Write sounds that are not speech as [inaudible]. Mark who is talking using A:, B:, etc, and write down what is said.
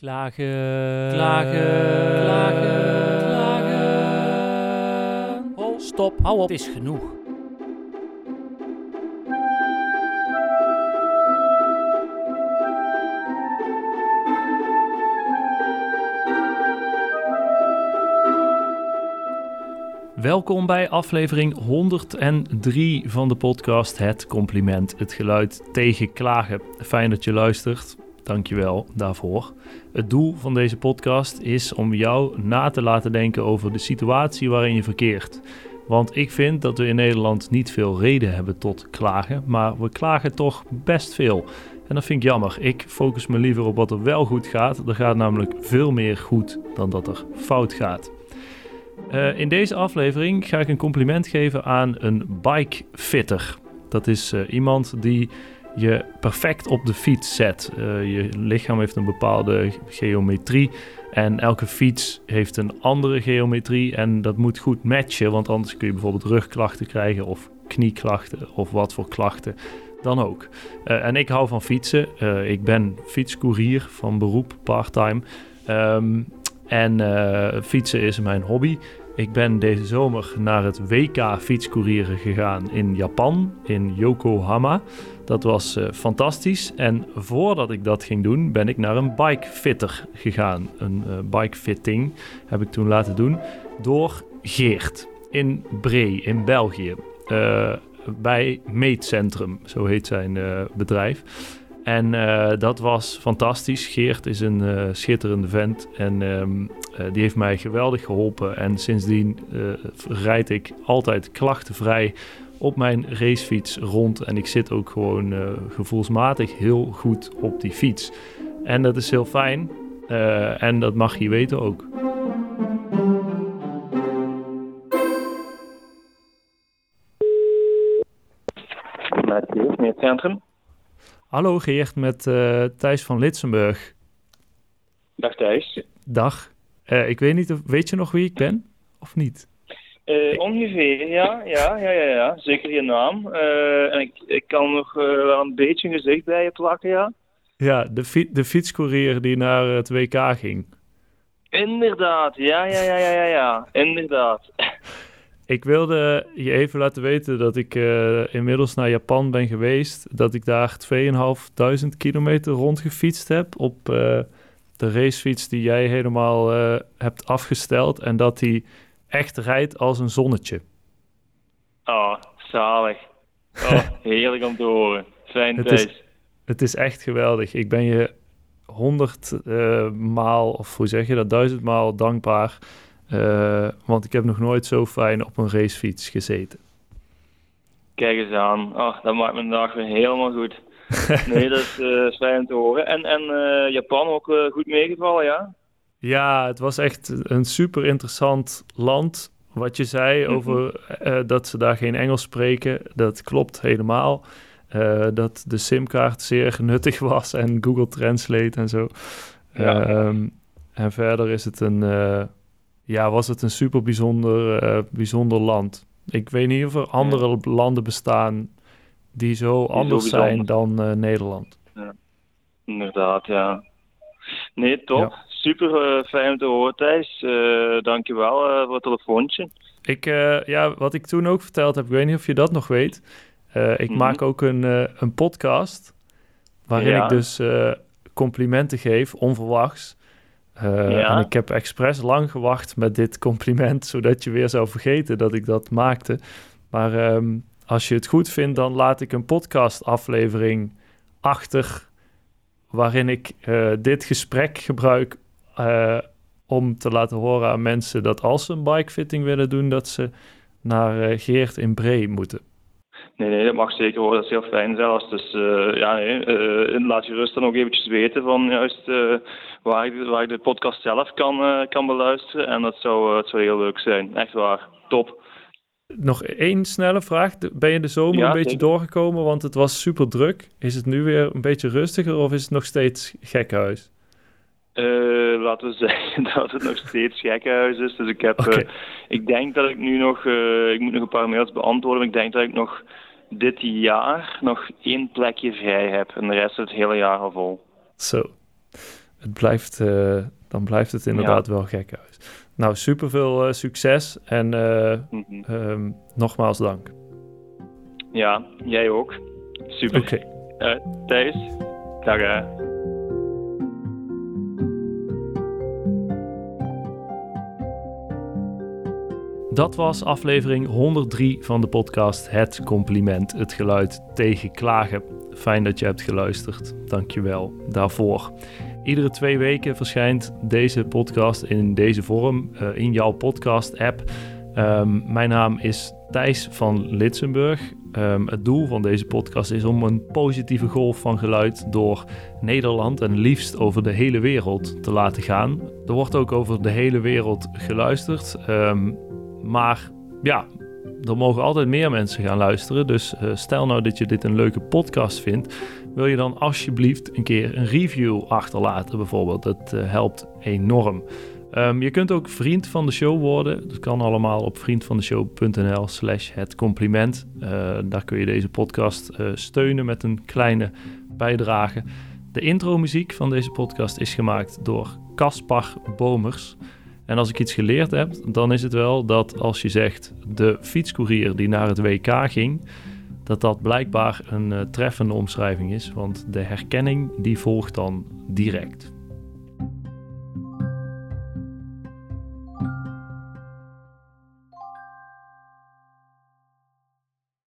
A: Klagen, klagen, klagen, klagen. Oh, stop, hou op, het is genoeg. Welkom bij aflevering 103 van de podcast Het Compliment, het geluid tegen klagen. Fijn dat je luistert. Dankjewel daarvoor. Het doel van deze podcast is om jou na te laten denken over de situatie waarin je verkeert. Want ik vind dat we in Nederland niet veel reden hebben tot klagen, maar we klagen toch best veel. En dat vind ik jammer. Ik focus me liever op wat er wel goed gaat. Er gaat namelijk veel meer goed dan dat er fout gaat. Uh, in deze aflevering ga ik een compliment geven aan een bikefitter. Dat is uh, iemand die je perfect op de fiets zet. Uh, je lichaam heeft een bepaalde geometrie en elke fiets heeft een andere geometrie en dat moet goed matchen, want anders kun je bijvoorbeeld rugklachten krijgen of knieklachten of wat voor klachten dan ook. Uh, en ik hou van fietsen. Uh, ik ben fietscourier van beroep, parttime. Um, en fietsen is mijn hobby. Ik ben deze zomer naar het WK fietscourieren gegaan in Japan, in Yokohama. Dat was uh, fantastisch. En voordat ik dat ging doen, ben ik naar een bikefitter gegaan. Een uh, bikefitting heb ik toen laten doen door Geert in Bree in België. Bij Meetcentrum, zo heet zijn bedrijf. En uh, dat was fantastisch. Geert is een uh, schitterende vent en um, uh, die heeft mij geweldig geholpen. En sindsdien rijd ik altijd klachtenvrij op mijn racefiets rond. En ik zit ook gewoon gevoelsmatig heel goed op die fiets. En dat is heel fijn. en dat mag je weten ook.
B: Met het centrum.
A: Hallo Geert, met uh, Thijs van Litsenburg.
B: Dag Thijs.
A: Dag. Uh, ik weet niet, of, weet je nog wie ik ben of niet?
B: Uh, ongeveer, ja, ja, ja, ja, ja. Zeker je naam. en ik, ik kan nog wel een beetje een gezicht bij je plakken, ja.
A: Ja, de, fi de fietscourier die naar het WK ging.
B: Inderdaad, ja, ja, ja, ja, ja, ja. inderdaad.
A: Ik wilde je even laten weten dat ik uh, inmiddels naar Japan ben geweest. Dat ik daar 2.500 kilometer rondgefietst heb op uh, de racefiets die jij helemaal uh, hebt afgesteld. En dat die echt rijdt als een zonnetje.
B: Oh, zalig. Oh, [laughs] heerlijk om te horen. Fijn
A: het is, het is echt geweldig. Ik ben je honderd maal, of hoe zeg je dat, duizend maal dankbaar uh, want ik heb nog nooit zo fijn op een racefiets gezeten.
B: Kijk eens aan. Oh, dat maakt mijn dag weer helemaal goed. [laughs] nee, dat is uh, fijn te horen. En, en uh, Japan ook goed meegevallen, ja?
A: Ja, het was echt een super interessant land. Wat je zei mm -hmm. over dat ze daar geen Engels spreken, dat klopt helemaal. dat de simkaart zeer [laughs] nuttig was en Google Translate en zo. Ja. Um, en verder is het een ja, was het een super bijzonder, uh, bijzonder land. Ik weet niet of er andere ja. landen bestaan die zo die anders zo zijn dan uh, Nederland.
B: Ja. Inderdaad, ja. Nee, top. Ja. Super uh, fijn om te horen, Thijs. Dankjewel voor het telefoontje.
A: Ik, ja, wat ik toen ook verteld heb, ik weet niet of je dat nog weet. ik mm -hmm. maak ook een, een podcast waarin ik dus complimenten geef, onverwachts. Uh, ja. En ik heb expres lang gewacht met dit compliment, zodat je weer zou vergeten dat ik dat maakte. Maar um, als je het goed vindt, dan laat ik een podcastaflevering achter waarin ik uh, dit gesprek gebruik uh, om te laten horen aan mensen dat als ze een bikefitting willen doen, dat ze naar Geert in Bree moeten.
B: Nee, nee, dat mag zeker hoor. Dat is heel fijn zelfs. Dus uh, ja, nee, uh, laat je rust dan ook eventjes weten van juist uh, waar, ik, waar ik de podcast zelf kan, kan beluisteren. En dat zou, dat zou heel leuk zijn. Echt waar. Top.
A: Nog één snelle vraag. Ben je de zomer ja, een beetje zeker. doorgekomen? Want het was super druk. Is het nu weer een beetje rustiger of is het nog steeds gekhuis?
B: Uh, laten we [laughs] zeggen dat het nog steeds gekkenhuis is. Dus ik heb, okay. uh, ik denk dat ik nu nog, uh, ik moet nog een paar mails beantwoorden, maar ik denk dat ik nog dit jaar nog één plekje vrij heb en de rest het hele jaar al vol.
A: Zo. het blijft, dan blijft het inderdaad wel gek uit. Nou, super veel succes en mm -hmm. nogmaals dank.
B: Ja, jij ook. Super. Oké. Okay. Thijs, dag.
A: Dat was aflevering 103 van de podcast Het Compliment, het geluid tegen klagen. Fijn dat je hebt geluisterd. Dank je wel daarvoor. Iedere twee weken verschijnt deze podcast in deze vorm uh, in jouw podcast-app. Um, mijn naam is Thijs van Litsenburg. Um, het doel van deze podcast is om een positieve golf van geluid door Nederland en liefst over de hele wereld te laten gaan. Er wordt ook over de hele wereld geluisterd. Um, maar ja, er mogen altijd meer mensen gaan luisteren. Dus uh, stel nou dat je dit een leuke podcast vindt. Wil je dan alsjeblieft een keer een review achterlaten bijvoorbeeld. Dat uh, helpt enorm. Um, je kunt ook vriend van de show worden. Dat kan allemaal op vriendvandeshow.nl slash het compliment. Uh, daar kun je deze podcast steunen met een kleine bijdrage. De intro muziek van deze podcast is gemaakt door Caspar Bomers. En als ik iets geleerd heb, dan is het wel dat als je zegt de fietscourier die naar het WK ging, dat dat blijkbaar een uh, treffende omschrijving is, want de herkenning die volgt dan direct.